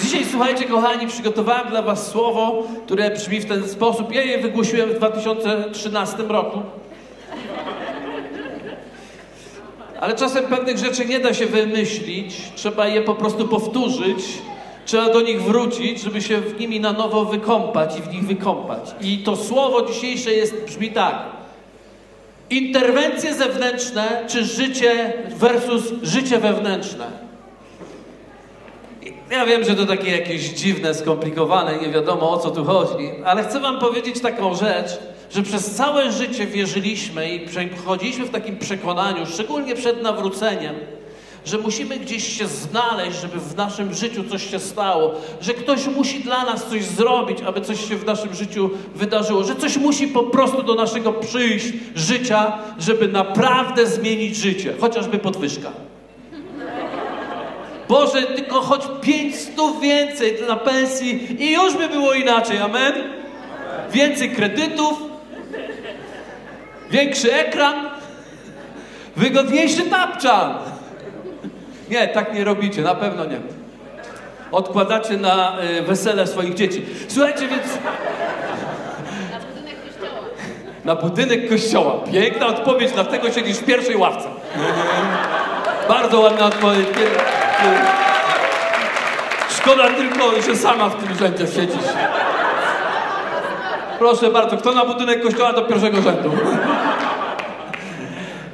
Dzisiaj, słuchajcie, kochani, przygotowałem dla Was słowo, które brzmi w ten sposób. Ja je wygłosiłem w 2013 roku. Ale czasem pewnych rzeczy nie da się wymyślić, trzeba je po prostu powtórzyć, trzeba do nich wrócić, żeby się w nimi na nowo wykąpać i w nich wykąpać. I to słowo dzisiejsze jest, brzmi tak. Interwencje zewnętrzne czy życie versus życie wewnętrzne. Ja wiem, że to takie jakieś dziwne, skomplikowane, nie wiadomo o co tu chodzi, ale chcę Wam powiedzieć taką rzecz, że przez całe życie wierzyliśmy i przechodziliśmy w takim przekonaniu, szczególnie przed nawróceniem, że musimy gdzieś się znaleźć, żeby w naszym życiu coś się stało, że ktoś musi dla nas coś zrobić, aby coś się w naszym życiu wydarzyło, że coś musi po prostu do naszego przyjść życia, żeby naprawdę zmienić życie, chociażby podwyżka. Boże, tylko choć pięć stów więcej na pensji i już by było inaczej, amen? Więcej kredytów, większy ekran, wygodniejszy tapczan. Nie, tak nie robicie, na pewno nie. Odkładacie na y, wesele swoich dzieci. Słuchajcie, więc... Na budynek kościoła. Na budynek kościoła. Piękna odpowiedź, dlatego siedzisz w pierwszej ławce. Bardzo ładna odpowiedź. Szkoda tylko, że sama w tym rzędzie siedzisz. Proszę bardzo, kto na budynek kościoła do pierwszego rzędu?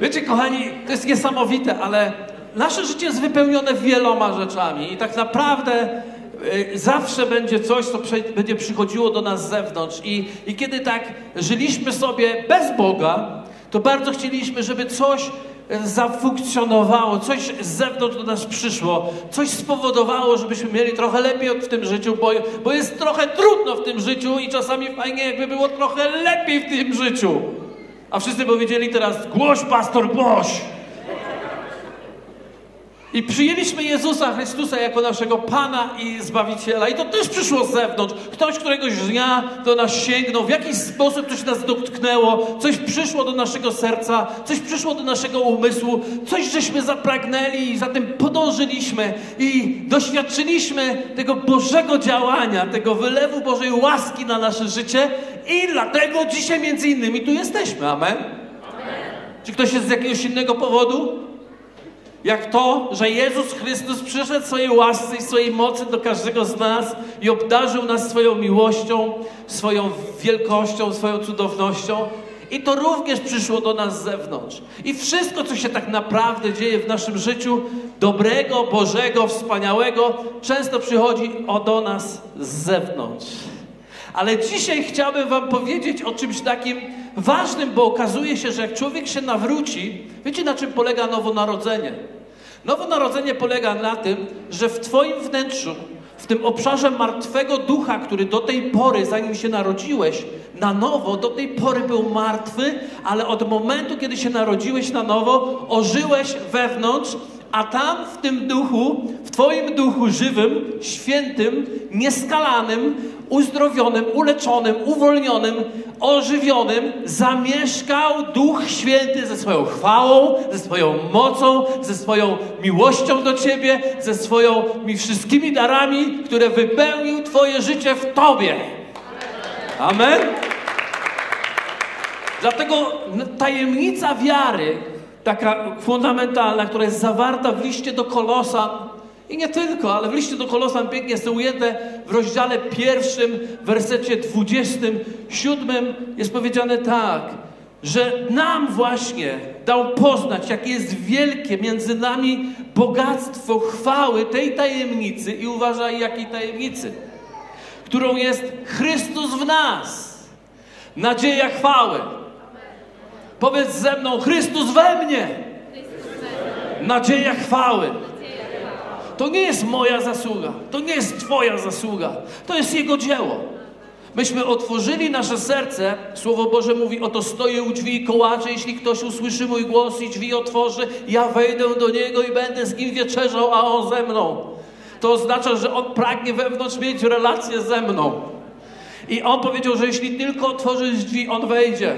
Wiecie, kochani, to jest niesamowite, ale nasze życie jest wypełnione wieloma rzeczami i tak naprawdę y, zawsze będzie coś, co będzie przychodziło do nas z zewnątrz. I, I kiedy tak żyliśmy sobie bez Boga, to bardzo chcieliśmy, żeby coś zafunkcjonowało, coś z zewnątrz do nas przyszło, coś spowodowało, żebyśmy mieli trochę lepiej w tym życiu, bo, bo jest trochę trudno w tym życiu i czasami fajnie, jakby było trochę lepiej w tym życiu. A wszyscy powiedzieli teraz, głoś pastor, głoś! I przyjęliśmy Jezusa Chrystusa jako naszego Pana i Zbawiciela. I to też przyszło z zewnątrz. Ktoś któregoś dnia do nas sięgnął, w jakiś sposób coś nas dotknęło, coś przyszło do naszego serca, coś przyszło do naszego umysłu, coś żeśmy zapragnęli i za tym podążyliśmy i doświadczyliśmy tego Bożego działania, tego wylewu Bożej łaski na nasze życie i dlatego dzisiaj między innymi tu jesteśmy. Amen? Czy ktoś jest z jakiegoś innego powodu? Jak to, że Jezus Chrystus przyszedł swojej łasce i swojej mocy do każdego z nas i obdarzył nas swoją miłością, swoją wielkością, swoją cudownością. I to również przyszło do nas z zewnątrz. I wszystko, co się tak naprawdę dzieje w naszym życiu, dobrego, Bożego, wspaniałego, często przychodzi o do nas z zewnątrz. Ale dzisiaj chciałbym Wam powiedzieć o czymś takim ważnym, bo okazuje się, że jak człowiek się nawróci, wiecie na czym polega nowonarodzenie? Nowonarodzenie polega na tym, że w Twoim wnętrzu, w tym obszarze martwego ducha, który do tej pory, zanim się narodziłeś, na nowo, do tej pory był martwy, ale od momentu, kiedy się narodziłeś na nowo, ożyłeś wewnątrz, a tam w tym duchu, w Twoim duchu żywym, świętym, nieskalanym, uzdrowionym, uleczonym, uwolnionym, ożywionym zamieszkał Duch Święty ze swoją chwałą, ze swoją mocą, ze swoją miłością do Ciebie, ze swoimi wszystkimi darami, które wypełnił Twoje życie w Tobie. Amen. Dlatego tajemnica wiary, taka fundamentalna, która jest zawarta w liście do Kolosan, i nie tylko, ale w liście do Kolosan pięknie jest to ujęte w rozdziale pierwszym, wersecie 27 jest powiedziane tak, że nam właśnie dał poznać, jakie jest wielkie między nami bogactwo chwały tej tajemnicy i uważaj, jakiej tajemnicy, którą jest Chrystus w nas, nadzieja chwały. Powiedz ze mną, Chrystus we mnie, nadzieja chwały. To nie jest moja zasługa, to nie jest Twoja zasługa, to jest Jego dzieło. Myśmy otworzyli nasze serce, Słowo Boże mówi, oto stoję u drzwi i kołaczę, jeśli ktoś usłyszy mój głos i drzwi otworzy, ja wejdę do Niego i będę z Nim wieczerzał, a On ze mną. To oznacza, że On pragnie wewnątrz mieć relację ze mną. I On powiedział, że jeśli tylko otworzysz drzwi, On wejdzie.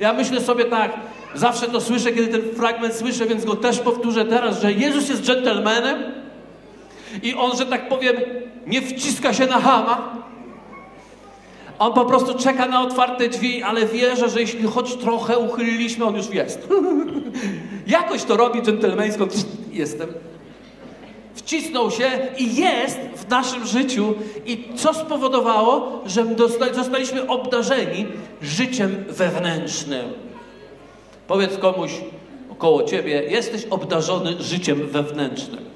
Ja myślę sobie tak, zawsze to słyszę, kiedy ten fragment słyszę, więc go też powtórzę teraz, że Jezus jest dżentelmenem, I on, że tak powiem, nie wciska się na hama. On po prostu czeka na otwarte drzwi, ale wierzę, że jeśli choć trochę uchyliliśmy, on już jest. Jakoś to robi dżentelmeńsko. Jestem. Wcisnął się i jest w naszym życiu. I co spowodowało, że zostaliśmy obdarzeni życiem wewnętrznym. Powiedz komuś około ciebie, jesteś obdarzony życiem wewnętrznym.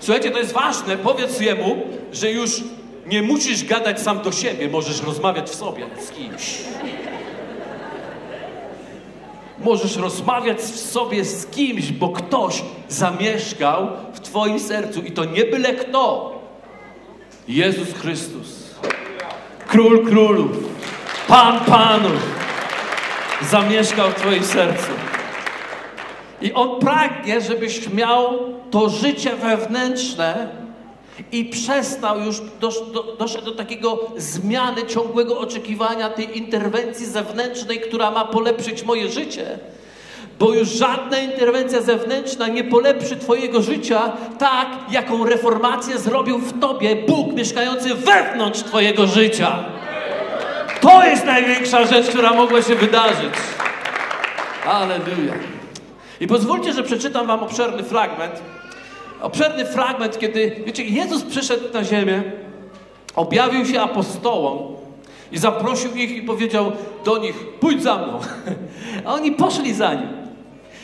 Słuchajcie, to jest ważne. Powiedz jemu, że już nie musisz gadać sam do siebie, możesz rozmawiać w sobie z kimś. Możesz rozmawiać w sobie z kimś, bo ktoś zamieszkał w Twoim sercu i to nie byle kto. Jezus Chrystus, Król Królów, Pan Panów, zamieszkał w Twoim sercu. I On pragnie, żebyś miał to życie wewnętrzne i przestał już, dosz, do, doszedł do takiego zmiany ciągłego oczekiwania tej interwencji zewnętrznej, która ma polepszyć moje życie. Bo już żadna interwencja zewnętrzna nie polepszy Twojego życia tak, jaką reformację zrobił w Tobie Bóg mieszkający wewnątrz Twojego życia. To jest największa rzecz, która mogła się wydarzyć. Aleluja. I pozwólcie, że przeczytam Wam obszerny fragment. Obszerny fragment, kiedy, wiecie, Jezus przyszedł na ziemię, objawił się apostołom i zaprosił ich i powiedział do nich, pójdź za mną. A oni poszli za nim.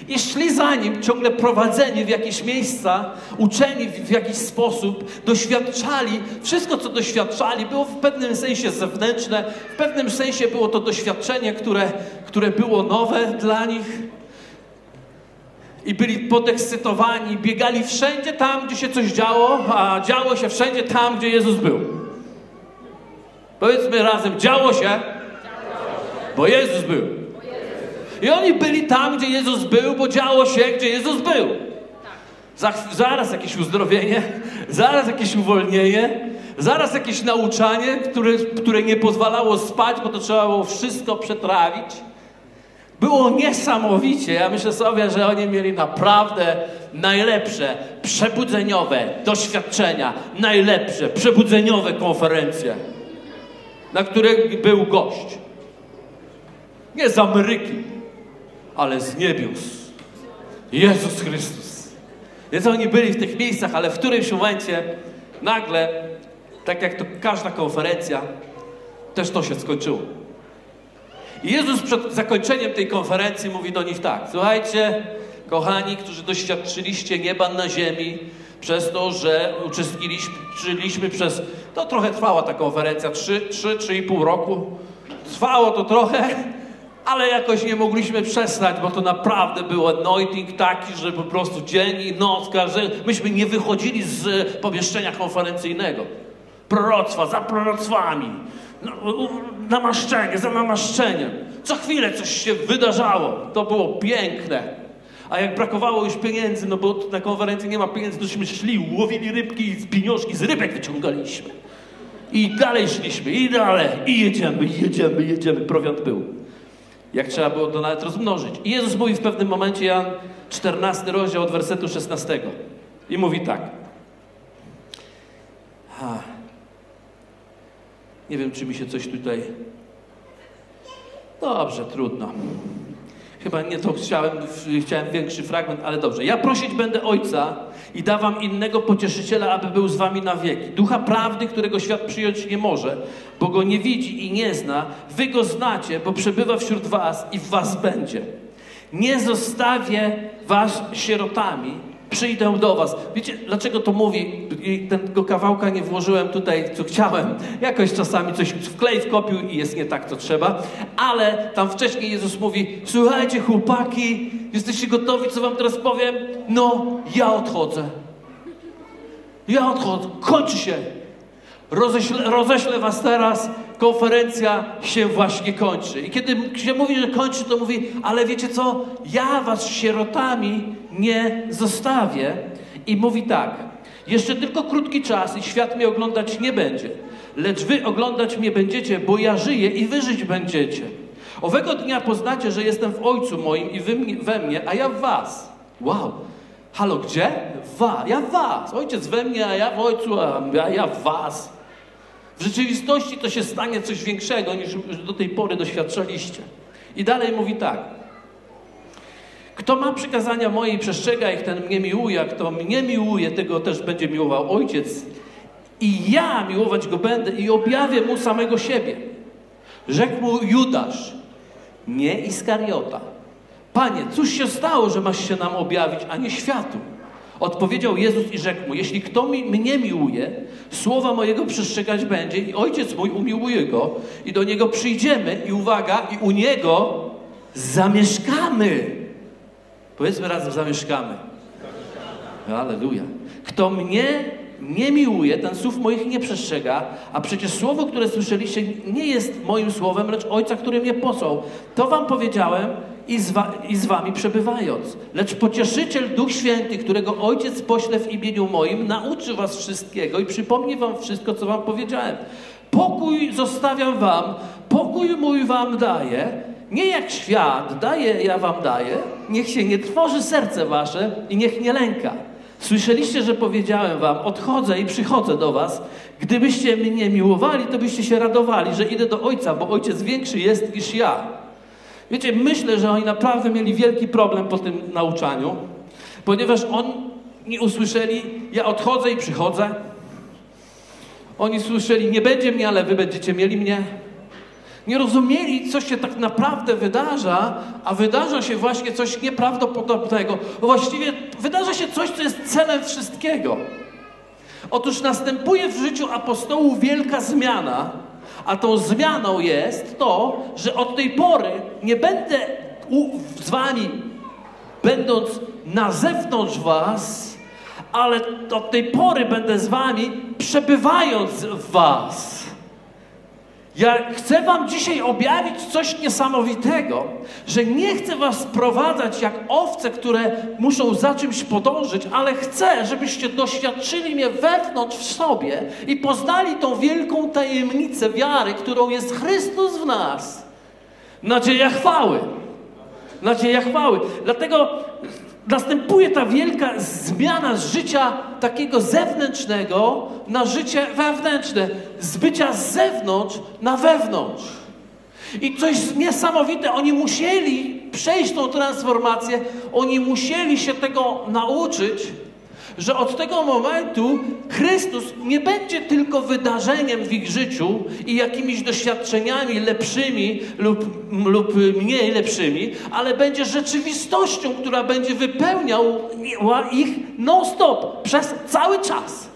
I szli za nim, ciągle prowadzeni w jakieś miejsca, uczeni w, jakiś sposób, doświadczali. Wszystko, co doświadczali, było w pewnym sensie zewnętrzne, w pewnym sensie było to doświadczenie, które, które było nowe dla nich. I byli podekscytowani, biegali wszędzie tam, gdzie się coś działo, a działo się wszędzie tam, gdzie Jezus był. Powiedzmy razem, działo się, bo Jezus był. I oni byli tam, gdzie Jezus był, bo działo się, gdzie Jezus był. Za, zaraz jakieś uzdrowienie, zaraz jakieś uwolnienie, zaraz jakieś nauczanie, które, które nie pozwalało spać, bo to trzeba było wszystko przetrawić. Było niesamowicie. Ja myślę sobie, że oni mieli naprawdę najlepsze przebudzeniowe doświadczenia, najlepsze przebudzeniowe konferencje, na których był gość. Nie z Ameryki, ale z niebios. Jezus Chrystus. Więc oni byli w tych miejscach, ale w którymś momencie nagle, tak jak to każda konferencja, też to się skończyło. Jezus przed zakończeniem tej konferencji mówi do nich tak: Słuchajcie, kochani, którzy doświadczyliście nieba na ziemi, przez to, że uczestniczyliśmy przez. To trochę trwała ta konferencja 3, 3, 3,5 roku. Trwało to trochę, ale jakoś nie mogliśmy przestać, bo to naprawdę był anointing taki, że po prostu dzień i noc, każdy, myśmy nie wychodzili z pomieszczenia konferencyjnego. Proroctwa za proroctwami, no, namaszczenie za namaszczeniem. Co chwilę coś się wydarzało. To było piękne. A jak brakowało już pieniędzy, no bo na konferencji nie ma pieniędzy, tośmy szli, łowili rybki z pieniążki, z rybek wyciągaliśmy. I dalej szliśmy, i dalej, i jedziemy, i jedziemy, i jedziemy. Prowiant był. Jak trzeba było to nawet rozmnożyć. I Jezus mówi w pewnym momencie, Jan 14 rozdział od wersetu 16. I mówi tak. Nie wiem, czy mi się coś tutaj. Dobrze, trudno. Chyba nie to chciałem, chciałem większy fragment, ale dobrze. Ja prosić będę Ojca i dawam innego pocieszyciela, aby był z wami na wieki. Ducha prawdy, którego świat przyjąć nie może, bo go nie widzi i nie zna. Wy go znacie, bo przebywa wśród was i w was będzie. Nie zostawię was sierotami, przyjdę do was. Wiecie, dlaczego to mówi? Tego kawałka nie włożyłem tutaj, co chciałem. Jakoś czasami coś wklej wkopił i jest nie tak, co trzeba. Ale tam wcześniej Jezus mówi, słuchajcie chłopaki, jesteście gotowi, co wam teraz powiem? No, ja odchodzę. Ja odchodzę. Kończy się. Roześlę, roześlę was teraz, konferencja się właśnie kończy. I kiedy się mówi, że kończy, to mówi, ale wiecie co, ja was sierotami nie zostawię. I mówi tak, jeszcze tylko krótki czas i świat mnie oglądać nie będzie. Lecz wy oglądać mnie będziecie, bo ja żyję i wy żyć będziecie. Owego dnia poznacie, że jestem w Ojcu moim i wy we mnie, a ja w was. Wow. Halo, gdzie? Wa, ja was. Ojciec we mnie, a ja w ojcu, a ja w was. W rzeczywistości to się stanie coś większego niż do tej pory doświadczaliście. I dalej mówi tak. Kto ma przykazania moje i przestrzega ich, ten mnie miłuje, a kto mnie miłuje, tego też będzie miłował Ojciec. I ja miłować go będę i objawię mu samego siebie. Rzekł mu Judasz, nie Iskariota. Panie, cóż się stało, że masz się nam objawić, a nie światu? Odpowiedział Jezus i rzekł mu, jeśli kto mi, mnie miłuje, słowa mojego przestrzegać będzie i Ojciec mój umiłuje go i do Niego przyjdziemy i uwaga, i u Niego zamieszkamy. Powiedzmy razem, zamieszkamy. Aleluja. Kto mnie nie miłuje, ten słów moich nie przestrzega, a przecież słowo, które słyszeliście, nie jest moim słowem, lecz Ojca, który mnie posłał. To wam powiedziałem i z, wa i z wami przebywając. Lecz pocieszyciel Duch Święty, którego Ojciec pośle w imieniu moim, nauczy was wszystkiego i przypomni wam wszystko, co wam powiedziałem. Pokój zostawiam wam, pokój mój wam daję. Nie jak świat daje, ja wam daję. Niech się nie trwoży serce wasze i niech nie lęka. Słyszeliście, że powiedziałem wam, odchodzę i przychodzę do was. Gdybyście mnie miłowali, to byście się radowali, że idę do Ojca, bo Ojciec większy jest niż ja. Wiecie, myślę, że oni naprawdę mieli wielki problem po tym nauczaniu, ponieważ oni usłyszeli, ja odchodzę i przychodzę. Oni słyszeli, nie będzie mnie, ale wy będziecie mieli mnie. Nie rozumieli, co się tak naprawdę wydarza, a wydarza się właśnie coś nieprawdopodobnego. Właściwie wydarza się coś, co jest celem wszystkiego. Otóż następuje w życiu apostołów wielka zmiana, a tą zmianą jest to, że od tej pory nie będę z wami, będąc na zewnątrz was, ale od tej pory będę z wami, przebywając w was. Ja chcę Wam dzisiaj objawić coś niesamowitego, że nie chcę Was sprowadzać jak owce, które muszą za czymś podążyć, ale chcę, żebyście doświadczyli mnie wewnątrz w sobie i poznali tą wielką tajemnicę wiary, którą jest Chrystus w nas. Nadzieja chwały. Nadzieja chwały. Dlatego następuje ta wielka zmiana z życia takiego zewnętrznego na życie wewnętrzne, z bycia z zewnątrz na wewnątrz. I coś niesamowite, oni musieli przejść tą transformację, oni musieli się tego nauczyć, że od tego momentu Chrystus nie będzie tylko wydarzeniem w ich życiu i jakimiś doświadczeniami lepszymi lub, lub mniej lepszymi, ale będzie rzeczywistością, która będzie wypełniała ich non-stop przez cały czas.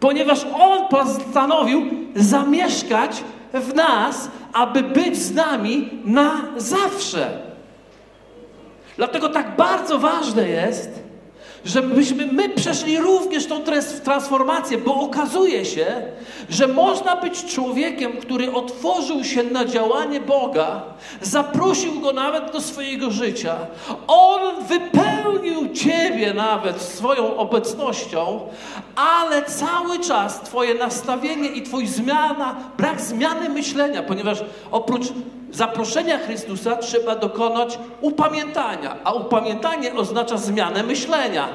Ponieważ On postanowił zamieszkać w nas, aby być z nami na zawsze. Dlatego tak bardzo ważne jest, żebyśmy my przeszli również tą transformację, bo okazuje się, że można być człowiekiem, który otworzył się na działanie Boga, zaprosił go nawet do swojego życia. On wypełnił ciebie nawet swoją obecnością, ale cały czas twoje nastawienie i twój zmiana, brak zmiany myślenia, ponieważ oprócz zaproszenia Chrystusa trzeba dokonać upamiętania, a upamiętanie oznacza zmianę myślenia.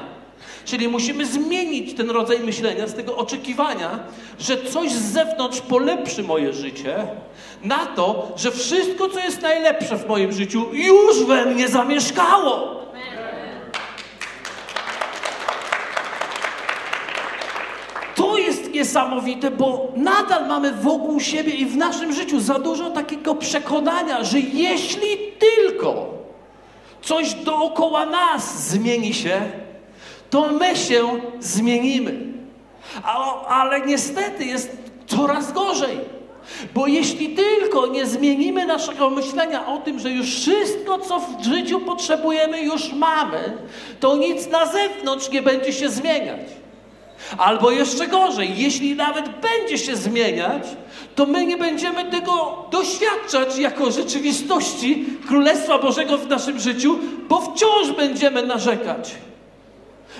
Czyli musimy zmienić ten rodzaj myślenia z tego oczekiwania, że coś z zewnątrz polepszy moje życie, na to, że wszystko, co jest najlepsze w moim życiu, już we mnie zamieszkało. To niesamowite, bo nadal mamy wokół siebie i w naszym życiu za dużo takiego przekonania, że jeśli tylko coś dookoła nas zmieni się, to my się zmienimy. A, ale niestety jest coraz gorzej. Bo jeśli tylko nie zmienimy naszego myślenia o tym, że już wszystko, co w życiu potrzebujemy, już mamy, to nic na zewnątrz nie będzie się zmieniać. Albo jeszcze gorzej, jeśli nawet będzie się zmieniać, to my nie będziemy tego doświadczać jako rzeczywistości Królestwa Bożego w naszym życiu, bo wciąż będziemy narzekać.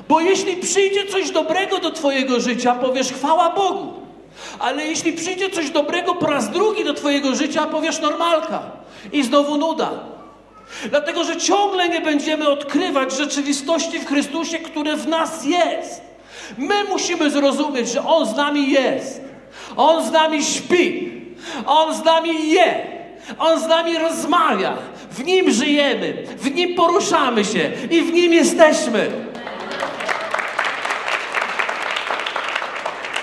Bo jeśli przyjdzie coś dobrego do Twojego życia, powiesz chwała Bogu. Ale jeśli przyjdzie coś dobrego po raz drugi do Twojego życia, powiesz normalka. I znowu nuda. Dlatego, że ciągle nie będziemy odkrywać rzeczywistości w Chrystusie, które w nas jest. My musimy zrozumieć, że On z nami jest. On z nami śpi. On z nami je. On z nami rozmawia. W Nim żyjemy. W Nim poruszamy się. I w Nim jesteśmy.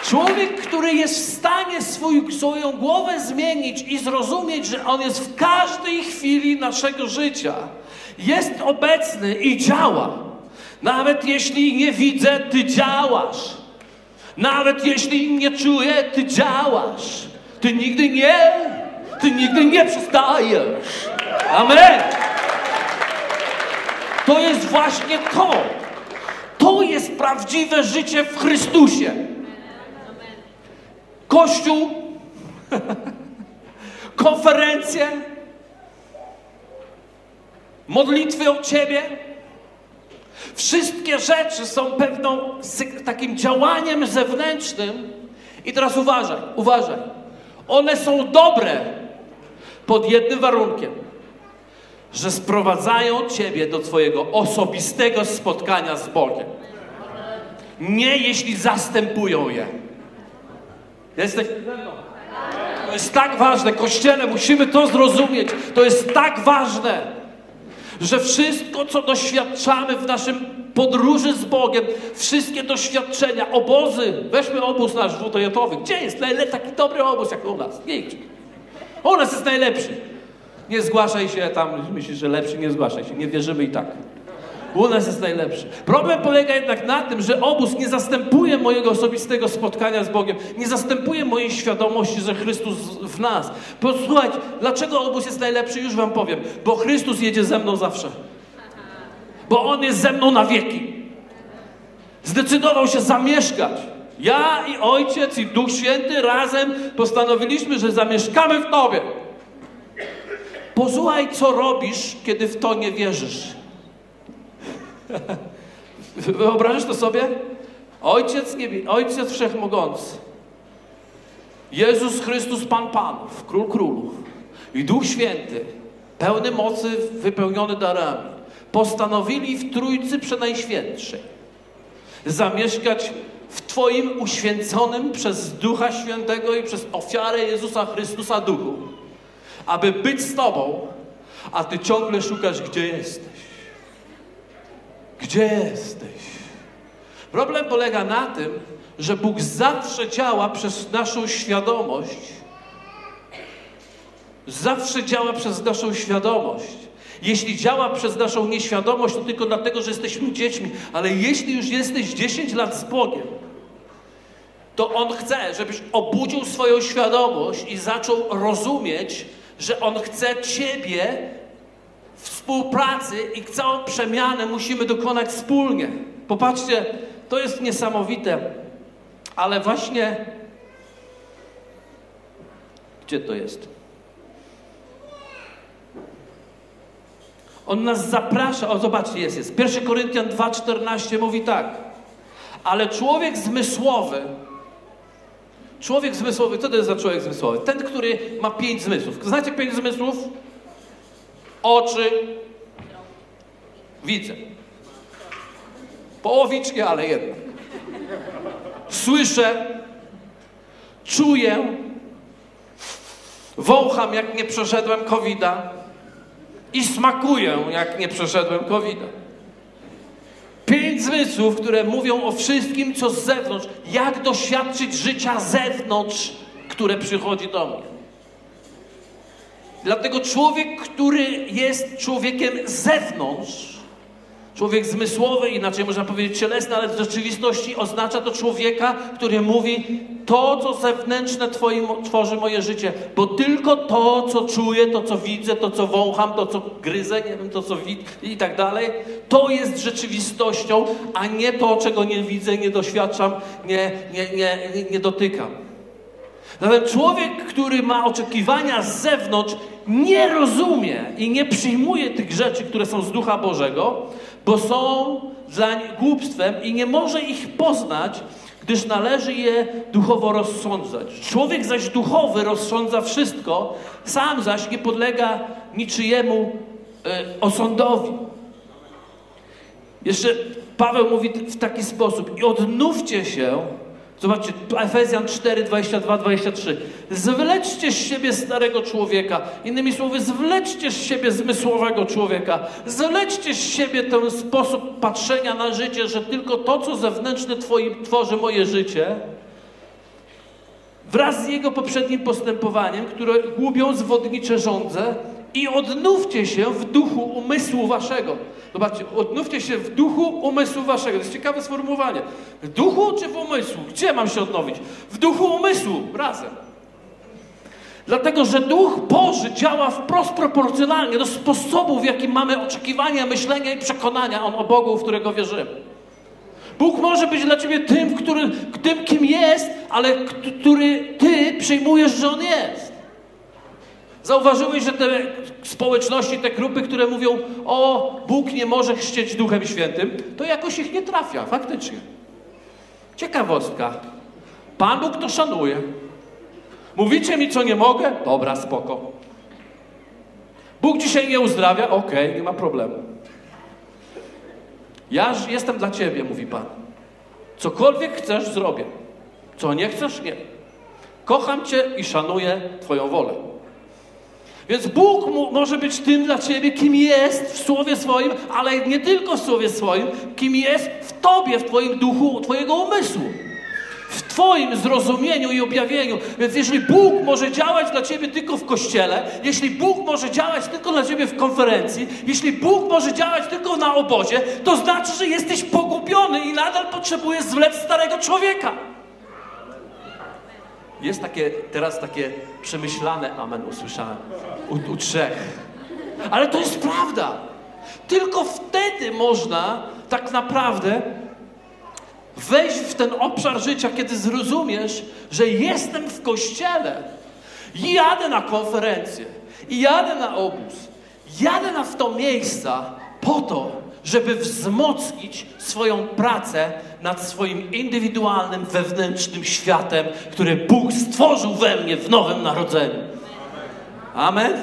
Człowiek, który jest w stanie swój, swoją głowę zmienić i zrozumieć, że On jest w każdej chwili naszego życia, jest obecny i działa. Nawet jeśli nie widzę, Ty działasz. Nawet jeśli nie czuję, Ty działasz. Ty nigdy nie, Ty nigdy nie przestajesz. Amen. To jest właśnie to. To jest prawdziwe życie w Chrystusie. Kościół, konferencje, modlitwy o Ciebie. Wszystkie rzeczy są pewną takim działaniem zewnętrznym. I teraz uważaj, uważaj. One są dobre pod jednym warunkiem, że sprowadzają Ciebie do Twojego osobistego spotkania z Bogiem. Nie jeśli zastępują je. Jesteś? To jest tak ważne, Kościele, musimy to zrozumieć. To jest tak ważne, że wszystko, co doświadczamy w naszym podróży z Bogiem, wszystkie doświadczenia, obozy, weźmy obóz nasz dwutojotowy. Gdzie jest taki dobry obóz jak u nas? Nigdzie. U nas jest najlepszy. Nie zgłaszaj się tam, myślisz, że lepszy, nie zgłaszaj się, nie wierzymy i tak. U nas jest najlepszy. Problem polega jednak na tym, że obóz nie zastępuje mojego osobistego spotkania z Bogiem, nie zastępuje mojej świadomości, że Chrystus w nas. Posłuchajcie, dlaczego obóz jest najlepszy, już wam powiem. Bo Chrystus jedzie ze mną zawsze. Bo On jest ze mną na wieki. Zdecydował się zamieszkać. Ja i Ojciec i Duch Święty razem postanowiliśmy, że zamieszkamy w Tobie. Posłuchaj, co robisz, kiedy w to nie wierzysz. Wyobrażasz to sobie? Ojciec, niebie, Ojciec Wszechmogący, Jezus Chrystus Pan Panów, Król Królów i Duch Święty, pełny mocy, wypełniony darami, postanowili w Trójcy Przenajświętszej zamieszkać w Twoim uświęconym przez Ducha Świętego i przez ofiarę Jezusa Chrystusa Duchu, aby być z Tobą, a Ty ciągle szukasz, gdzie jesteś. Gdzie jesteś? Problem polega na tym, że Bóg zawsze działa przez naszą świadomość. Zawsze działa przez naszą świadomość. Jeśli działa przez naszą nieświadomość, to tylko dlatego, że jesteśmy dziećmi, ale jeśli już jesteś 10 lat z Bogiem, to On chce, żebyś obudził swoją świadomość i zaczął rozumieć, że On chce Ciebie współpracy i całą przemianę musimy dokonać wspólnie. Popatrzcie, to jest niesamowite, ale właśnie. Gdzie to jest? On nas zaprasza, o zobaczcie, jest, jest. 1 Koryntian 2,14 mówi tak. Ale człowiek zmysłowy, człowiek zmysłowy, co to jest za człowiek zmysłowy? Ten, który ma pięć zmysłów. Znacie pięć zmysłów? Oczy, widzę. Połowicznie, ale jednak. Słyszę, czuję, wącham, jak nie przeszedłem COVID-a i smakuję, jak nie przeszedłem COVID-a. Pięć zmysłów, które mówią o wszystkim, co z zewnątrz. Jak doświadczyć życia zewnątrz, które przychodzi do mnie. Dlatego człowiek, który jest człowiekiem zewnątrz, człowiek zmysłowy, inaczej można powiedzieć cielesny, ale w rzeczywistości oznacza to człowieka, który mówi to, co zewnętrzne tworzy moje życie, bo tylko to, co czuję, to, co widzę, to, co wącham, to, co gryzę, nie wiem, to, co widzę i tak dalej, to jest rzeczywistością, a nie to, czego nie widzę, nie doświadczam, nie, nie, nie, nie dotykam. Zatem człowiek, który ma oczekiwania z zewnątrz, nie rozumie i nie przyjmuje tych rzeczy, które są z Ducha Bożego, bo są dla nich głupstwem i nie może ich poznać, gdyż należy je duchowo rozsądzać. Człowiek zaś duchowy rozsądza wszystko, sam zaś nie podlega niczyjemu osądowi. Jeszcze Paweł mówi w taki sposób i odnówcie się, zobaczcie, Efezjan 4, 22, 23. Zwleczcie z siebie starego człowieka. Innymi słowy, zwleczcie z siebie zmysłowego człowieka. Zwleczcie z siebie ten sposób patrzenia na życie, że tylko to, co zewnętrzne twoim, tworzy moje życie, wraz z jego poprzednim postępowaniem, które gubią zwodnicze żądze i odnówcie się w duchu umysłu waszego. Zobaczcie, odnówcie się w duchu umysłu waszego. To jest ciekawe sformułowanie. W duchu czy w umysłu? Gdzie mam się odnowić? W duchu umysłu, razem. Dlatego, że Duch Boży działa wprost proporcjonalnie do sposobu, w jakim mamy oczekiwania, myślenia i przekonania o Bogu, w którego wierzymy. Bóg może być dla ciebie tym, który, tym kim jest, ale który ty przyjmujesz, że On jest. Zauważyłeś, że te społeczności, te grupy, które mówią, o, Bóg nie może chrzcić Duchem Świętym, to jakoś ich nie trafia, faktycznie. Ciekawostka. Pan Bóg to szanuje. Mówicie mi, co nie mogę? Dobra, spoko. Bóg dzisiaj nie uzdrawia? Okej, okay, nie ma problemu. Ja jestem dla Ciebie, mówi Pan. Cokolwiek chcesz, zrobię. Co nie chcesz, nie. Kocham Cię i szanuję Twoją wolę. Więc Bóg może być tym dla Ciebie, kim jest w Słowie swoim, ale nie tylko w Słowie swoim, kim jest w Tobie, w Twoim duchu, Twojego umysłu. W Twoim zrozumieniu i objawieniu. Więc jeśli Bóg może działać dla Ciebie tylko w kościele, jeśli Bóg może działać tylko dla Ciebie w konferencji, jeśli Bóg może działać tylko na obozie, to znaczy, że jesteś pogubiony i nadal potrzebujesz zwlec starego człowieka. Jest takie, teraz takie przemyślane amen usłyszałem u, u trzech. Ale to jest prawda. Tylko wtedy można tak naprawdę wejść w ten obszar życia, kiedy zrozumiesz, że jestem w kościele i jadę na konferencję, i jadę na obóz, jadę na w to miejsca po to, żeby wzmocnić swoją pracę nad swoim indywidualnym, wewnętrznym światem, który Bóg stworzył we mnie w nowym narodzeniu. Amen?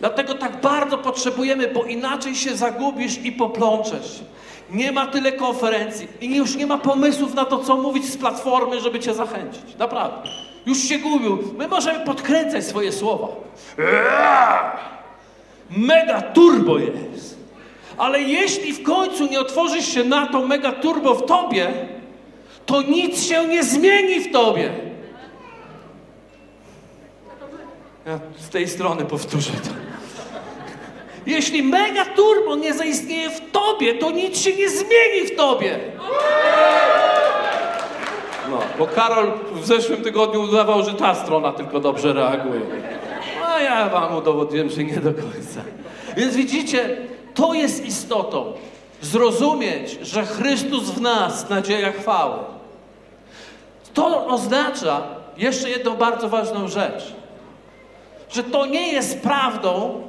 Dlatego tak bardzo potrzebujemy, bo inaczej się zagubisz i poplączesz. Nie ma tyle konferencji i już nie ma pomysłów na to, co mówić z platformy, żeby cię zachęcić. Naprawdę. Już się gubił. My możemy podkręcać swoje słowa. Mega turbo jest. Ale jeśli w końcu nie otworzysz się na to mega turbo w tobie, to nic się nie zmieni w tobie. Ja z tej strony powtórzę to. Jeśli mega turbo nie zaistnieje w tobie, to nic się nie zmieni w tobie. No, bo Karol w zeszłym tygodniu udawał, że ta strona tylko dobrze reaguje. A ja wam udowodniłem, że nie do końca. Więc widzicie, to jest istotą. Zrozumieć, że Chrystus w nas, nadzieja chwały. To oznacza jeszcze jedną bardzo ważną rzecz. Że to nie jest prawdą,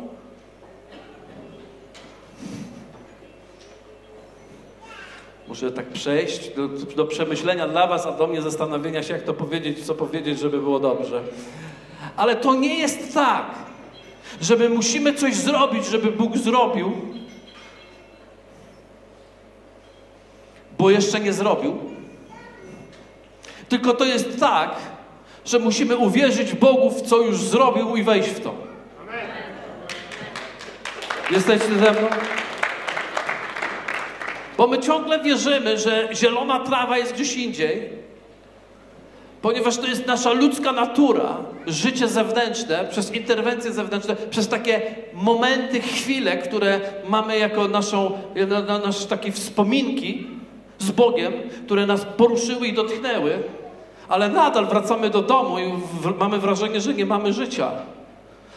Muszę tak przejść do, do, przemyślenia dla Was, a do mnie zastanowienia się, jak to powiedzieć, co powiedzieć, żeby było dobrze. Ale to nie jest tak, że my musimy coś zrobić, żeby Bóg zrobił, bo jeszcze nie zrobił. Tylko to jest tak, że musimy uwierzyć Bogu w co już zrobił i wejść w to. Jesteście ze mną? Bo my ciągle wierzymy, że zielona trawa jest gdzieś indziej, ponieważ to jest nasza ludzka natura, życie zewnętrzne, przez interwencje zewnętrzne, przez takie momenty, chwile, które mamy jako naszą, nasz takie wspominki z Bogiem, które nas poruszyły i dotknęły, ale nadal wracamy do domu i mamy wrażenie, że nie mamy życia.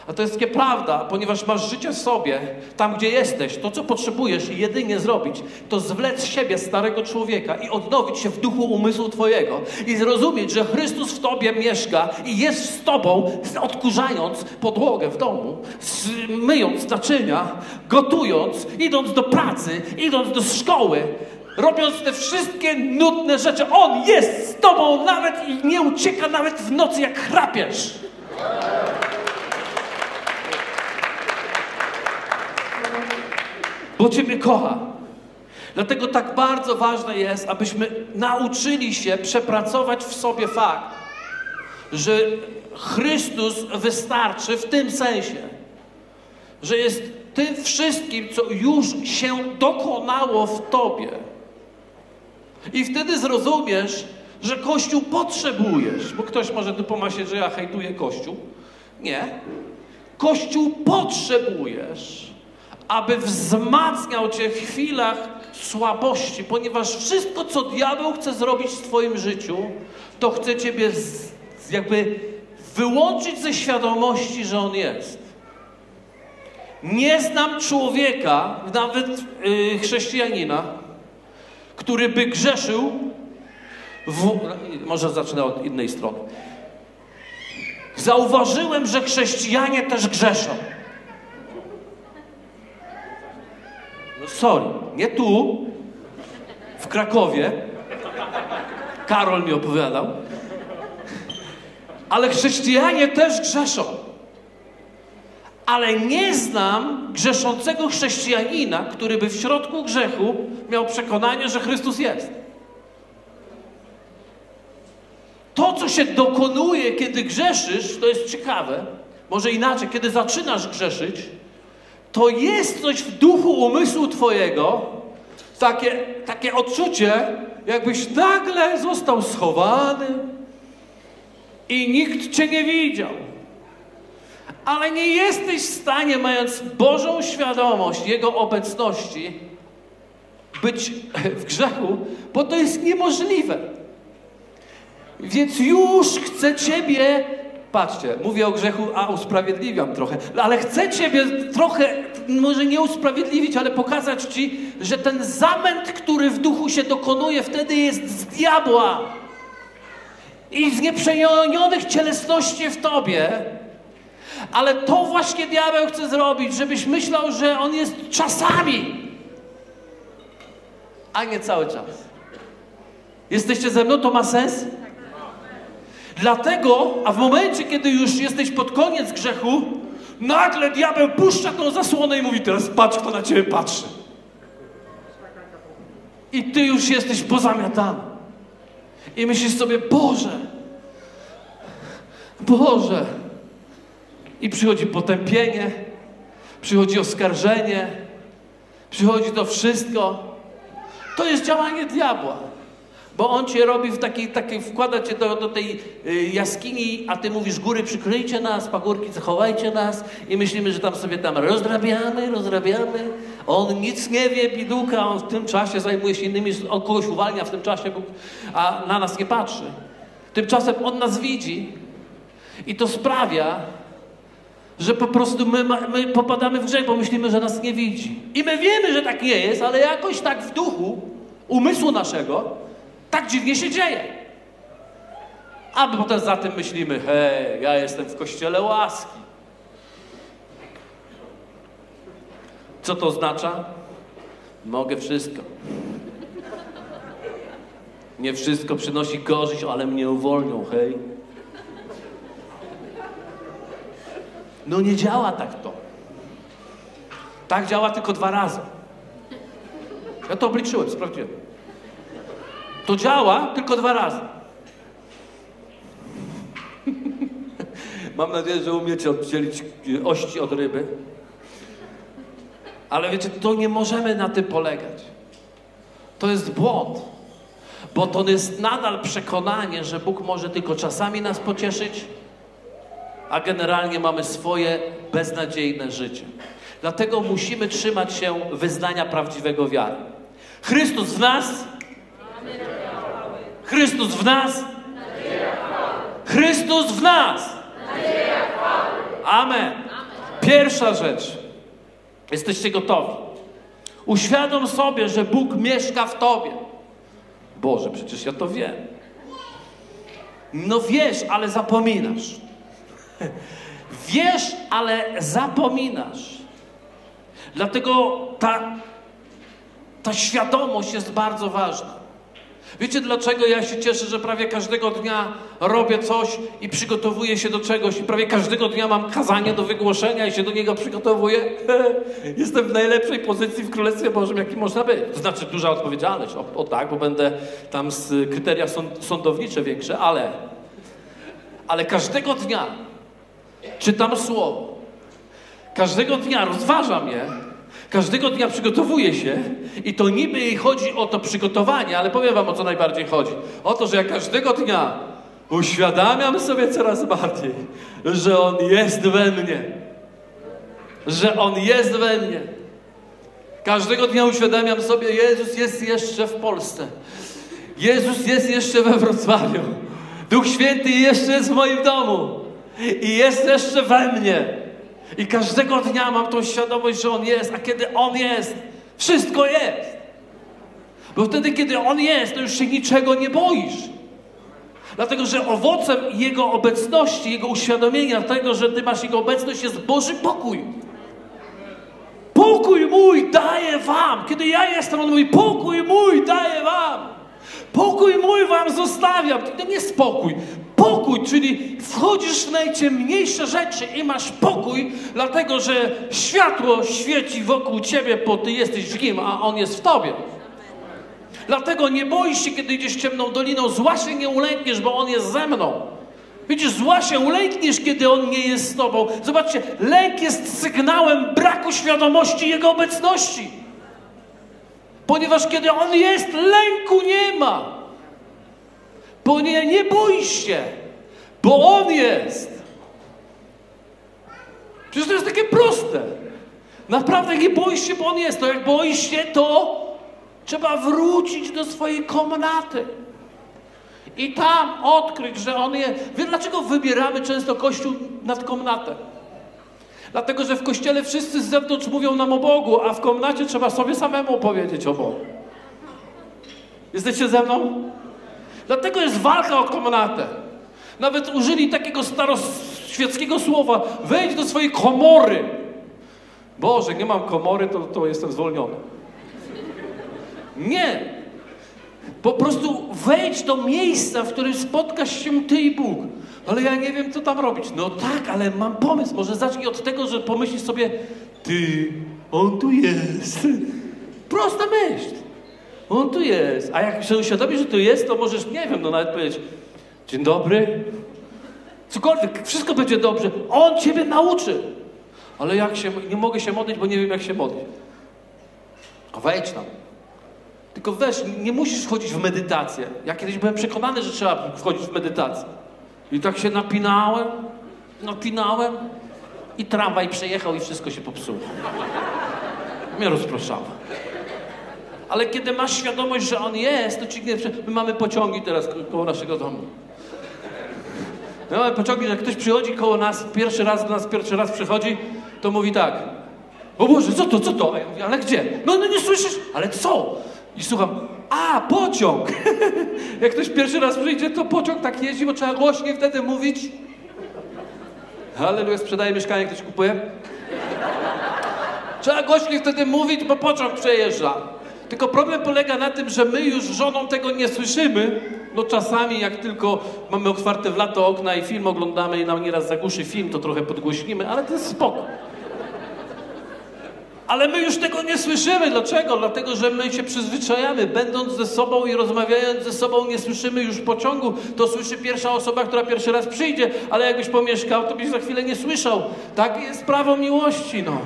A to jest nieprawda, ponieważ masz życie w sobie, tam gdzie jesteś. To, co potrzebujesz jedynie zrobić, to zwlec z siebie starego człowieka i odnowić się w duchu umysłu Twojego i zrozumieć, że Chrystus w Tobie mieszka i jest z Tobą, odkurzając podłogę w domu, myjąc naczynia, gotując, idąc do pracy, idąc do szkoły, robiąc te wszystkie nudne rzeczy. On jest z Tobą nawet i nie ucieka nawet w nocy, jak chrapiesz. bo Ciebie kocha. Dlatego tak bardzo ważne jest, abyśmy nauczyli się przepracować w sobie fakt, że Chrystus wystarczy w tym sensie, że jest tym wszystkim, co już się dokonało w Tobie. I wtedy zrozumiesz, że Kościół potrzebujesz, bo ktoś może tu pomyśleć, że ja hejtuję Kościół. Nie. Kościół potrzebujesz, aby wzmacniał Cię w chwilach słabości, ponieważ wszystko, co diabeł chce zrobić w Twoim życiu, to chce Ciebie z, jakby wyłączyć ze świadomości, że On jest. Nie znam człowieka, nawet yy, chrześcijanina, który by grzeszył, w, może zacznę od innej strony. Zauważyłem, że chrześcijanie też grzeszą. No sorry, nie tu, w Krakowie. Karol mi opowiadał. Ale chrześcijanie też grzeszą. Ale nie znam grzeszącego chrześcijanina, który by w środku grzechu miał przekonanie, że Chrystus jest. To, co się dokonuje, kiedy grzeszysz, to jest ciekawe. Może inaczej, kiedy zaczynasz grzeszyć, to jest coś w duchu umysłu Twojego, takie, takie odczucie, jakbyś nagle został schowany i nikt Cię nie widział. Ale nie jesteś w stanie, mając Bożą świadomość Jego obecności, być w grzechu, bo to jest niemożliwe. Więc już chcę Ciebie, patrzcie, mówię o grzechu, a usprawiedliwiam trochę, ale chcę Ciebie trochę, może nie usprawiedliwić, ale pokazać Ci, że ten zamęt, który w duchu się dokonuje, wtedy jest z diabła i z nieprzejonionych cielesności w Tobie. Ale to właśnie diabeł chce zrobić, żebyś myślał, że on jest czasami, a nie cały czas. Jesteście ze mną? To ma sens? Dlatego, a w momencie, kiedy już jesteś pod koniec grzechu, nagle diabeł puszcza tą zasłonę i mówi: Teraz patrz, kto na ciebie patrzy. I ty już jesteś pozamiatany. I myślisz sobie: Boże, Boże. I przychodzi potępienie, przychodzi oskarżenie, przychodzi to wszystko. To jest działanie diabła. Bo on cię robi w takiej, takiej wkłada cię do, do tej y, jaskini, a ty mówisz góry przykryjcie nas, pagórki zachowajcie nas i myślimy, że tam sobie tam rozrabiamy, rozrabiamy. On nic nie wie, biduka, on w tym czasie zajmuje się innymi, on kogoś uwalnia w tym czasie, a na nas nie patrzy. Tymczasem on nas widzi i to sprawia, że po prostu my, my popadamy w grzech, bo myślimy, że nas nie widzi. I my wiemy, że tak nie jest, ale jakoś tak w duchu umysłu naszego tak dziwnie się dzieje. A potem za tym myślimy, hej, ja jestem w kościele łaski. Co to oznacza? Mogę wszystko. Nie wszystko przynosi korzyść, ale mnie uwolnią, hej. No nie działa tak to. Tak działa tylko dwa razy. Ja to obliczyłem, sprawdziłem. To działa tylko dwa razy. Mam nadzieję, że umiecie oddzielić ości od ryby. Ale wiecie, to nie możemy na tym polegać. To jest błąd. Bo to jest nadal przekonanie, że Bóg może tylko czasami nas pocieszyć, a generalnie mamy swoje beznadziejne życie. Dlatego musimy trzymać się wyznania prawdziwego wiary. Chrystus w nas Chrystus w nas. Chrystus w nas. Amen. Pierwsza rzecz. Jesteście gotowi. Uświadom sobie, że Bóg mieszka w tobie. Boże, przecież ja to wiem. No wiesz, ale zapominasz. Wiesz, ale zapominasz. Dlatego ta, ta świadomość jest bardzo ważna. Wiecie dlaczego ja się cieszę, że prawie każdego dnia robię coś i przygotowuję się do czegoś i prawie każdego dnia mam kazanie do wygłoszenia i się do niego przygotowuję? Jestem w najlepszej pozycji w Królestwie Bożym, jaki można być. To znaczy duża odpowiedzialność, o, o tak, bo będę tam z kryteria sąd, sądownicze większe, ale, ale każdego dnia czytam Słowo. Każdego dnia rozważam je, każdego dnia przygotowuję się i to niby chodzi o to przygotowanie, ale powiem wam o co najbardziej chodzi. O to, że ja każdego dnia uświadamiam sobie coraz bardziej, że On jest we mnie. Że On jest we mnie. Każdego dnia uświadamiam sobie, Jezus jest jeszcze w Polsce. Jezus jest jeszcze we Wrocławiu. Duch Święty jeszcze jest w moim domu. I jest jeszcze we mnie. I każdego dnia mam tą świadomość, że On jest, a kiedy On jest, wszystko jest. Bo wtedy, kiedy On jest, to już się niczego nie boisz. Dlatego, że owocem Jego obecności, Jego uświadomienia tego, że Ty masz Jego obecność, jest Boży pokój. Pokój mój daję Wam. Kiedy ja jestem, On mówi, pokój mój daję Wam. Pokój mój Wam zostawiam. To nie spokój. Pokój, czyli wchodzisz w najciemniejsze rzeczy i masz pokój, dlatego że światło świeci wokół Ciebie, bo Ty jesteś w Nim, a On jest w Tobie. Dlatego nie boisz się, kiedy idziesz ciemną doliną. Zła się nie ulękniesz, bo On jest ze mną. Widzisz, zła się ulękniesz, kiedy On nie jest z Tobą. Zobaczcie, lęk jest sygnałem braku świadomości Jego obecności. Ponieważ kiedy On jest, lęku nie ma. Bo nie, nie boisz się, bo On jest. Przecież to jest takie proste. Naprawdę nie boisz się, bo On jest. To jak boisz się, to trzeba wrócić do swojej komnaty. I tam odkryć, że On jest. Wie dlaczego wybieramy często Kościół nad komnatę? Dlatego, że w kościele wszyscy z zewnątrz mówią nam o Bogu, a w komnacie trzeba sobie samemu powiedzieć o Bogu. Jesteście ze mną? Dlatego jest walka o komnatę. Nawet użyli takiego staroświeckiego słowa: wejdź do swojej komory. Boże, nie mam komory, to, to jestem zwolniony. Nie. Po prostu wejdź do miejsca, w którym spotkasz się ty i Bóg. Ale ja nie wiem, co tam robić. No tak, ale mam pomysł. Może zacznij od tego, że pomyślisz sobie, ty, on tu jest. Prosta myśl. On tu jest. A jak się uświadomisz, że tu jest, to możesz, nie wiem, no nawet powiedzieć, dzień dobry. Cokolwiek, wszystko będzie dobrze. On ciebie nauczy. Ale jak się, nie mogę się modlić, bo nie wiem, jak się modlić. Wejdź tam. Tylko weź, nie musisz wchodzić w medytację. Ja kiedyś byłem przekonany, że trzeba wchodzić w medytację. I tak się napinałem, napinałem i tramwaj przejechał i wszystko się popsuło. Mnie rozproszało. Ale kiedy masz świadomość, że On jest, to ci nie... My mamy pociągi teraz ko koło naszego domu. My mamy pociągi, jak ktoś przychodzi koło nas, pierwszy raz do nas, pierwszy raz przychodzi, to mówi tak. O Boże, co to, co to? A ja mówię, ale gdzie? No, no nie słyszysz? Ale co? I słucham, a, pociąg! Jak ktoś pierwszy raz przyjdzie, to pociąg tak jeździ, bo trzeba głośniej wtedy mówić. Halleluja, sprzedaje mieszkanie, ktoś kupuje? Trzeba głośniej wtedy mówić, bo pociąg przejeżdża. Tylko problem polega na tym, że my już żoną tego nie słyszymy. No czasami jak tylko mamy otwarte w lato okna i film oglądamy i nam nieraz zagłuszy film, to trochę podgłośnimy, ale to jest spoko. Ale my już tego nie słyszymy. Dlaczego? Dlatego, że my się przyzwyczajamy. Będąc ze sobą i rozmawiając ze sobą, nie słyszymy już pociągu. To słyszy pierwsza osoba, która pierwszy raz przyjdzie, ale jakbyś pomieszkał, to byś za chwilę nie słyszał. Tak jest prawo miłości, no.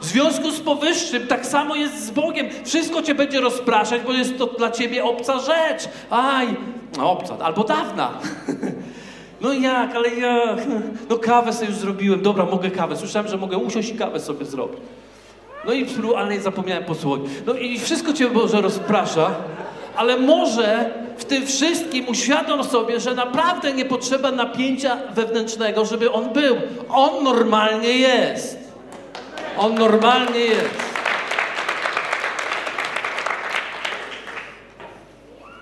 W związku z powyższym tak samo jest z Bogiem. Wszystko cię będzie rozpraszać, bo jest to dla ciebie obca rzecz. Aj, no obca, albo dawna. No jak, ale jak? No kawę sobie już zrobiłem. Dobra, mogę kawę. Słyszałem, że mogę usiąść i kawę sobie zrobić. No i ale nie zapomniałem posłuchać. No i wszystko cię może rozprasza, ale może w tym wszystkim uświadom sobie, że naprawdę nie potrzeba napięcia wewnętrznego, żeby on był. On normalnie jest. On normalnie jest.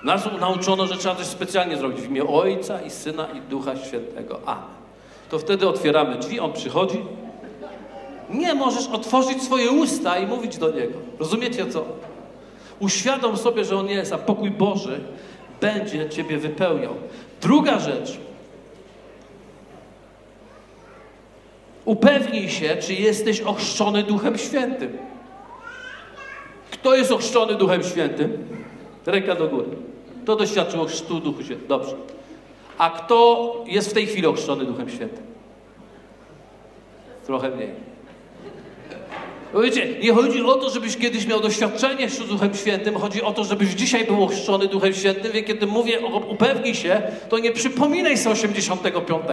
Nas nauczono, że trzeba coś specjalnie zrobić w imię Ojca i Syna i Ducha Świętego. A. To wtedy otwieramy drzwi, on przychodzi. Nie możesz otworzyć swoje usta i mówić do niego. Rozumiecie co? Uświadom sobie, że On jest, a pokój Boży będzie Ciebie wypełniał. Druga rzecz. Upewnij się, czy jesteś ochrzczony Duchem Świętym. Kto jest ochrzczony Duchem Świętym? Ręka do góry. Kto doświadczył chrztu Duchu Świętym? Dobrze. A kto jest w tej chwili ochrzczony Duchem Świętym? Trochę mniej. Bo wiecie, nie chodzi o to, żebyś kiedyś miał doświadczenie z Duchem Świętym, chodzi o to, żebyś dzisiaj był ochrzczony Duchem Świętym, więc kiedy mówię upewnij się, to nie przypominaj sobie 85.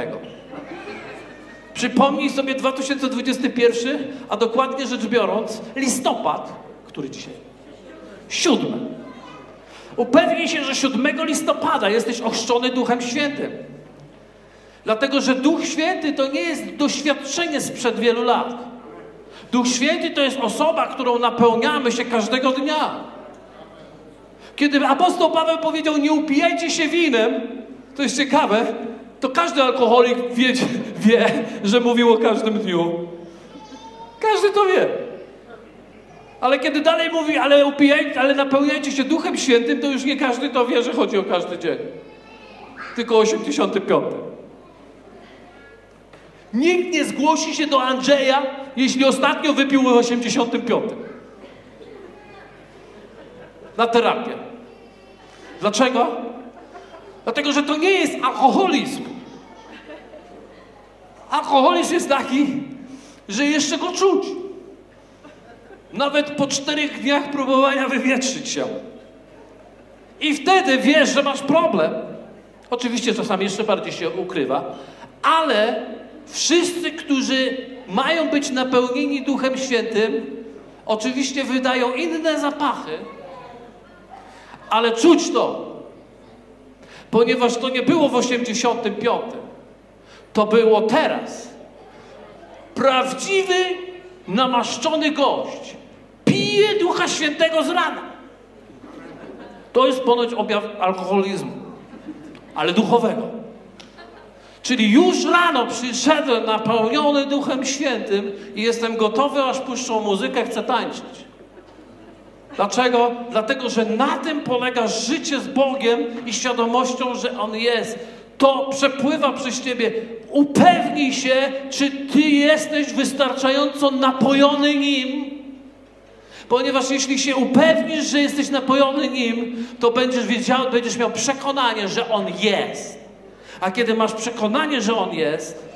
Przypomnij sobie 2021, a dokładnie rzecz biorąc, listopad, który dzisiaj? Siódmy. Upewnij się, że 7 listopada jesteś ochrzczony Duchem Świętym. Dlatego, że Duch Święty to nie jest doświadczenie sprzed wielu lat. Duch Święty to jest osoba, którą napełniamy się każdego dnia. Kiedy apostoł Paweł powiedział, nie upijajcie się winem, to jest ciekawe, to każdy alkoholik wie, wie, że mówił o każdym dniu. Każdy to wie. Ale kiedy dalej mówi, ale upijajcie, ale napełniajcie się Duchem Świętym, to już nie każdy to wie, że chodzi o każdy dzień. Tylko 85. Nikt nie zgłosi się do Andrzeja, jeśli ostatnio wypił w 85. Na terapię. Dlaczego? Dlatego, że to nie jest alkoholizm. Alkoholizm jest taki, że jeszcze go czuć. Nawet po czterech dniach próbowania wywietrzyć się. I wtedy wiesz, że masz problem. Oczywiście czasami jeszcze bardziej się ukrywa, ale wszyscy, którzy mają być napełnieni Duchem Świętym, oczywiście wydają inne zapachy, ale czuć to. Ponieważ to nie było w 85. To było teraz. Prawdziwy, namaszczony gość pije Ducha Świętego z rana. To jest ponoć objaw alkoholizmu, ale duchowego. Czyli już rano przyszedłem napełniony Duchem Świętym i jestem gotowy, aż puszczą muzykę, chcę tańczyć. Dlaczego? Dlatego, że na tym polega życie z Bogiem i świadomością, że On jest. To przepływa przez Ciebie. Upewnij się, czy Ty jesteś wystarczająco napojony Nim, Ponieważ jeśli się upewnisz, że jesteś napojony Nim, to będziesz wiedział, będziesz miał przekonanie, że On jest. A kiedy masz przekonanie, że On jest,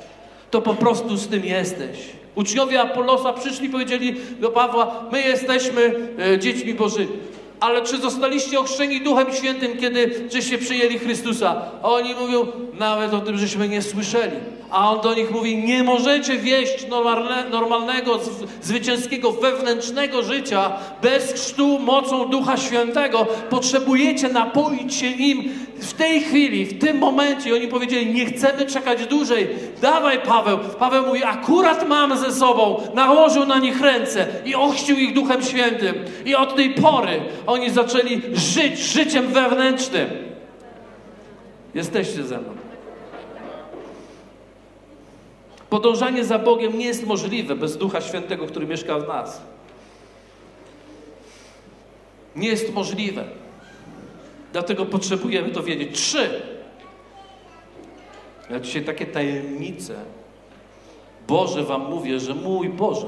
to po prostu z tym jesteś. Uczniowie Apollosa przyszli i powiedzieli do Pawła, my jesteśmy e, dziećmi Bożymi. Ale czy zostaliście ochrzczeni Duchem Świętym, kiedy żeście przyjęli Chrystusa? A oni mówią, nawet o tym żeśmy nie słyszeli. A on do nich mówi, nie możecie wieść normalne, normalnego, zwycięskiego, wewnętrznego życia bez chrztu mocą Ducha Świętego. Potrzebujecie napoić się nim w tej chwili, w tym momencie. I oni powiedzieli, nie chcemy czekać dłużej. Dawaj Paweł. Paweł mówi, akurat mam ze sobą. Nałożył na nich ręce i ochrzcił ich Duchem Świętym. I od tej pory oni zaczęli żyć życiem wewnętrznym. Jesteście ze mną. Podążanie za Bogiem nie jest możliwe bez Ducha Świętego, który mieszka w nas. Nie jest możliwe. Dlatego potrzebujemy to wiedzieć. Trzy. Ja dzisiaj takie tajemnice Boże Wam mówię, że mój Boże.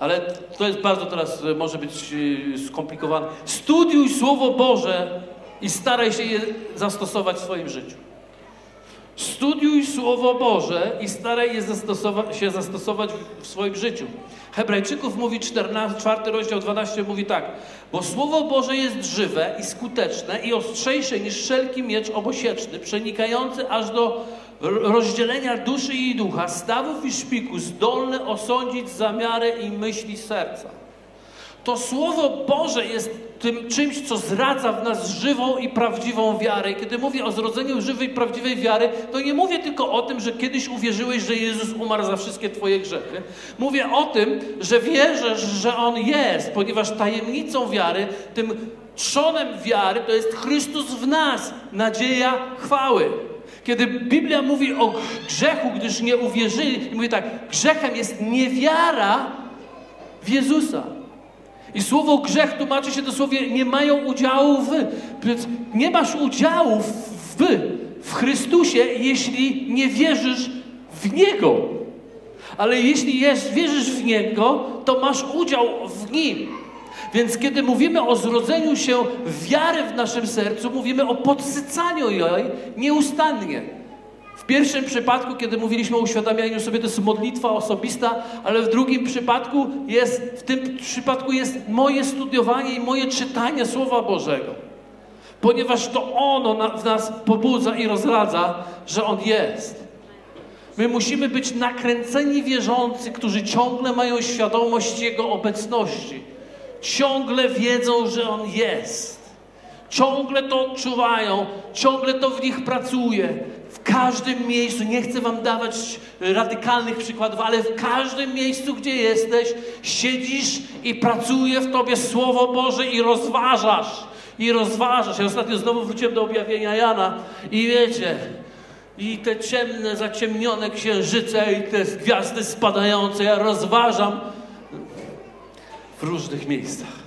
Ale to jest bardzo teraz, e, może być e, skomplikowane. Studiuj Słowo Boże i staraj się je zastosować w swoim życiu. Studiuj Słowo Boże i staraj je zastosować, się zastosować w, swoim życiu. Hebrajczyków mówi 14, 4 rozdział 12 mówi tak. Bo Słowo Boże jest żywe i skuteczne i ostrzejsze niż wszelki miecz obosieczny, przenikający aż do rozdzielenia duszy i ducha, stawów i szpiku, zdolny osądzić zamiary i myśli serca. To Słowo Boże jest tym czymś, co zradza w nas żywą i prawdziwą wiarę. I kiedy mówię o zrodzeniu żywej i prawdziwej wiary, to nie mówię tylko o tym, że kiedyś uwierzyłeś, że Jezus umarł za wszystkie Twoje grzechy. Mówię o tym, że wierzysz, że On jest, ponieważ tajemnicą wiary, tym trzonem wiary, to jest Chrystus w nas, nadzieja chwały. Kiedy Biblia mówi o grzechu, gdyż nie uwierzyli, mówi tak, grzechem jest niewiara w Jezusa. I słowo grzech tłumaczy się dosłownie nie mają udziału w. Więc nie masz udziału w, w Chrystusie, jeśli nie wierzysz w Niego. Ale jeśli jest, wierzysz w Niego, to masz udział w Nim. Więc kiedy mówimy o zrodzeniu się wiary w naszym sercu, mówimy o podsycaniu jej nieustannie. Pierwszym przypadku, kiedy mówiliśmy o uświadamianiu sobie, to jest modlitwa osobista, ale w drugim przypadku jest, w tym przypadku jest moje studiowanie i moje czytanie Słowa Bożego. Ponieważ to ono w nas pobudza i rozradza, że On jest. My musimy być nakręceni wierzący, którzy ciągle mają świadomość Jego obecności. Ciągle wiedzą, że On jest. Ciągle to odczuwają, ciągle to w nich pracuje. W każdym miejscu, nie chcę Wam dawać radykalnych przykładów, ale w każdym miejscu, gdzie jesteś, siedzisz i pracuje w Tobie Słowo Boże i rozważasz. I rozważasz. Ja ostatnio znowu wróciłem do objawienia Jana i wiecie, i te ciemne, zaciemnione księżyce i te gwiazdy spadające, ja rozważam w różnych miejscach.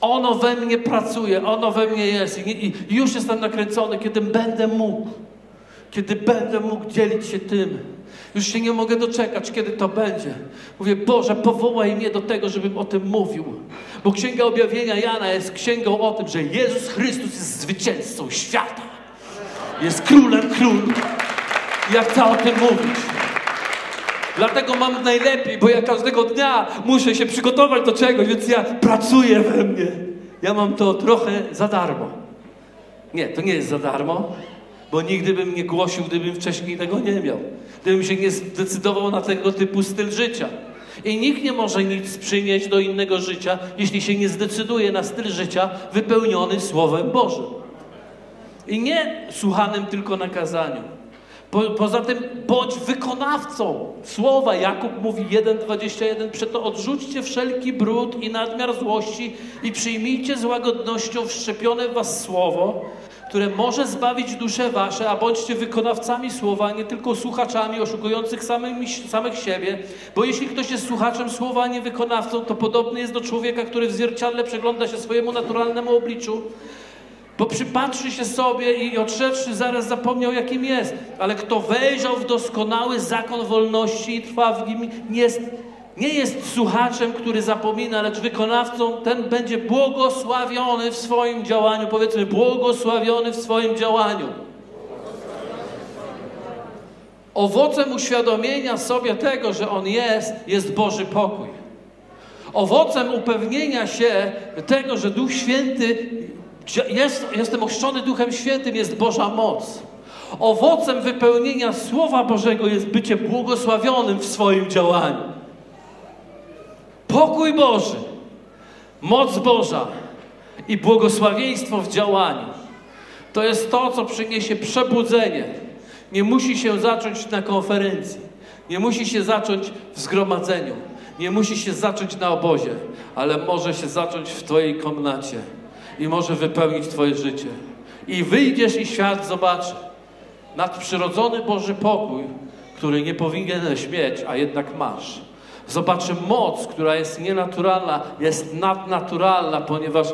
Ono we mnie pracuje, ono we mnie jest i, i już jestem nakręcony, kiedy będę mógł, kiedy będę mógł dzielić się tym. Już się nie mogę doczekać, kiedy to będzie. Mówię, Boże, powołaj mnie do tego, żebym o tym mówił. Bo Księga Objawienia Jana jest księgą o tym, że Jezus Chrystus jest zwycięzcą świata. Jest królem królów. Ja chcę o tym mówić. Dlatego mam najlepiej, bo ja każdego dnia muszę się przygotować do czegoś, więc ja pracuję we mnie. Ja mam to trochę za darmo. Nie, to nie jest za darmo, bo nigdy bym nie głosił, gdybym wcześniej tego nie miał. Gdybym się nie zdecydował na tego typu styl życia. I nikt nie może nic przynieść do innego życia, jeśli się nie zdecyduje na styl życia wypełniony Słowem Bożym. I nie słuchanym tylko nakazaniu. Po, poza tym bądź wykonawcą. Słowa. Jakub mówi 1,21 Przeto odrzućcie wszelki brud i nadmiar złości i przyjmijcie z łagodnością wszczepione w was słowo, które może zbawić dusze wasze, a bądźcie wykonawcami słowa, nie tylko słuchaczami oszukujących samych, samych siebie, bo jeśli ktoś jest słuchaczem słowa, a nie wykonawcą, to podobny jest do człowieka, który w zwierciadle przegląda się swojemu naturalnemu obliczu, bo przypatrzy się sobie i odszedłszy zaraz zapomniał, jakim jest. Ale kto wejrzał w doskonały zakon wolności i trwa w nim, nie jest, nie jest słuchaczem, który zapomina, lecz wykonawcą, ten będzie błogosławiony w swoim działaniu. Powiedzmy, błogosławiony w swoim działaniu. Owocem uświadomienia sobie tego, że On jest, jest Boży pokój. Owocem upewnienia się tego, że Duch Święty jest, jestem ochrzczony Duchem Świętym, jest Boża moc. Owocem wypełnienia Słowa Bożego jest bycie błogosławionym w swoim działaniu. Pokój Boży, moc Boża i błogosławieństwo w działaniu. To jest to, co przyniesie przebudzenie. Nie musi się zacząć na konferencji, nie musi się zacząć w zgromadzeniu, nie musi się zacząć na obozie, ale może się zacząć w Twojej komnacie i może wypełnić Twoje życie. I wyjdziesz i świat zobaczy nadprzyrodzony Boży pokój, który nie powinieneś mieć, a jednak masz. Zobaczy moc, która jest nienaturalna, jest nadnaturalna, ponieważ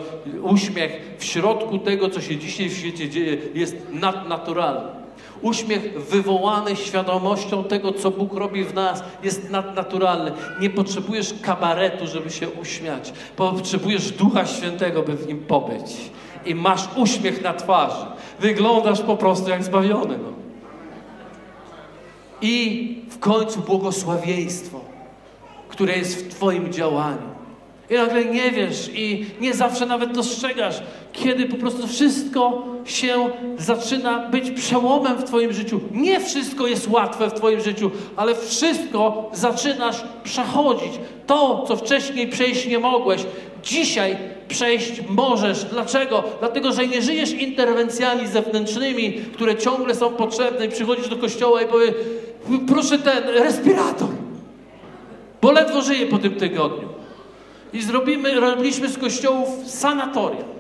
uśmiech w środku tego, co się dzisiaj w świecie dzieje, jest nadnaturalny. Uśmiech wywołany świadomością tego, co Bóg robi w nas, jest nadnaturalny. Nie potrzebujesz kabaretu, żeby się uśmiać. Potrzebujesz Ducha Świętego, by w nim pobyć. I masz uśmiech na twarzy. Wyglądasz po prostu jak zbawiony. No. I w końcu błogosławieństwo, które jest w Twoim działaniu. I nagle nie wiesz i nie zawsze nawet dostrzegasz, kiedy po prostu wszystko się zaczyna być przełomem w Twoim życiu. Nie wszystko jest łatwe w Twoim życiu, ale wszystko zaczynasz przechodzić. To, co wcześniej przejść nie mogłeś, dzisiaj przejść możesz. Dlaczego? Dlatego, że nie żyjesz interwencjami zewnętrznymi, które ciągle są potrzebne i przychodzisz do kościoła i powiesz, proszę ten respirator, bo ledwo żyję po tym tygodniu i zrobimy, robiliśmy z kościołów sanatoria.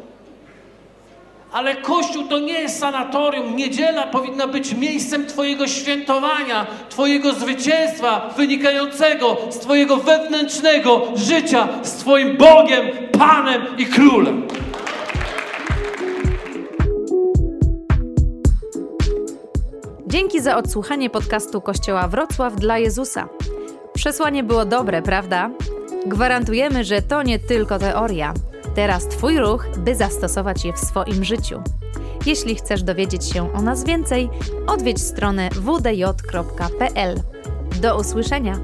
Ale Kościół to nie jest sanatorium. Niedziela powinna być miejscem Twojego świętowania, Twojego zwycięstwa wynikającego z Twojego wewnętrznego życia z Twoim Bogiem, Panem i Królem. Dzięki za odsłuchanie podcastu Kościoła Wrocław dla Jezusa. Przesłanie było dobre, prawda? Gwarantujemy, że to nie tylko teoria. Teraz Twój ruch, by zastosować je w swoim życiu. Jeśli chcesz dowiedzieć się o nas więcej, odwiedź stronę wdj.pl. Do usłyszenia!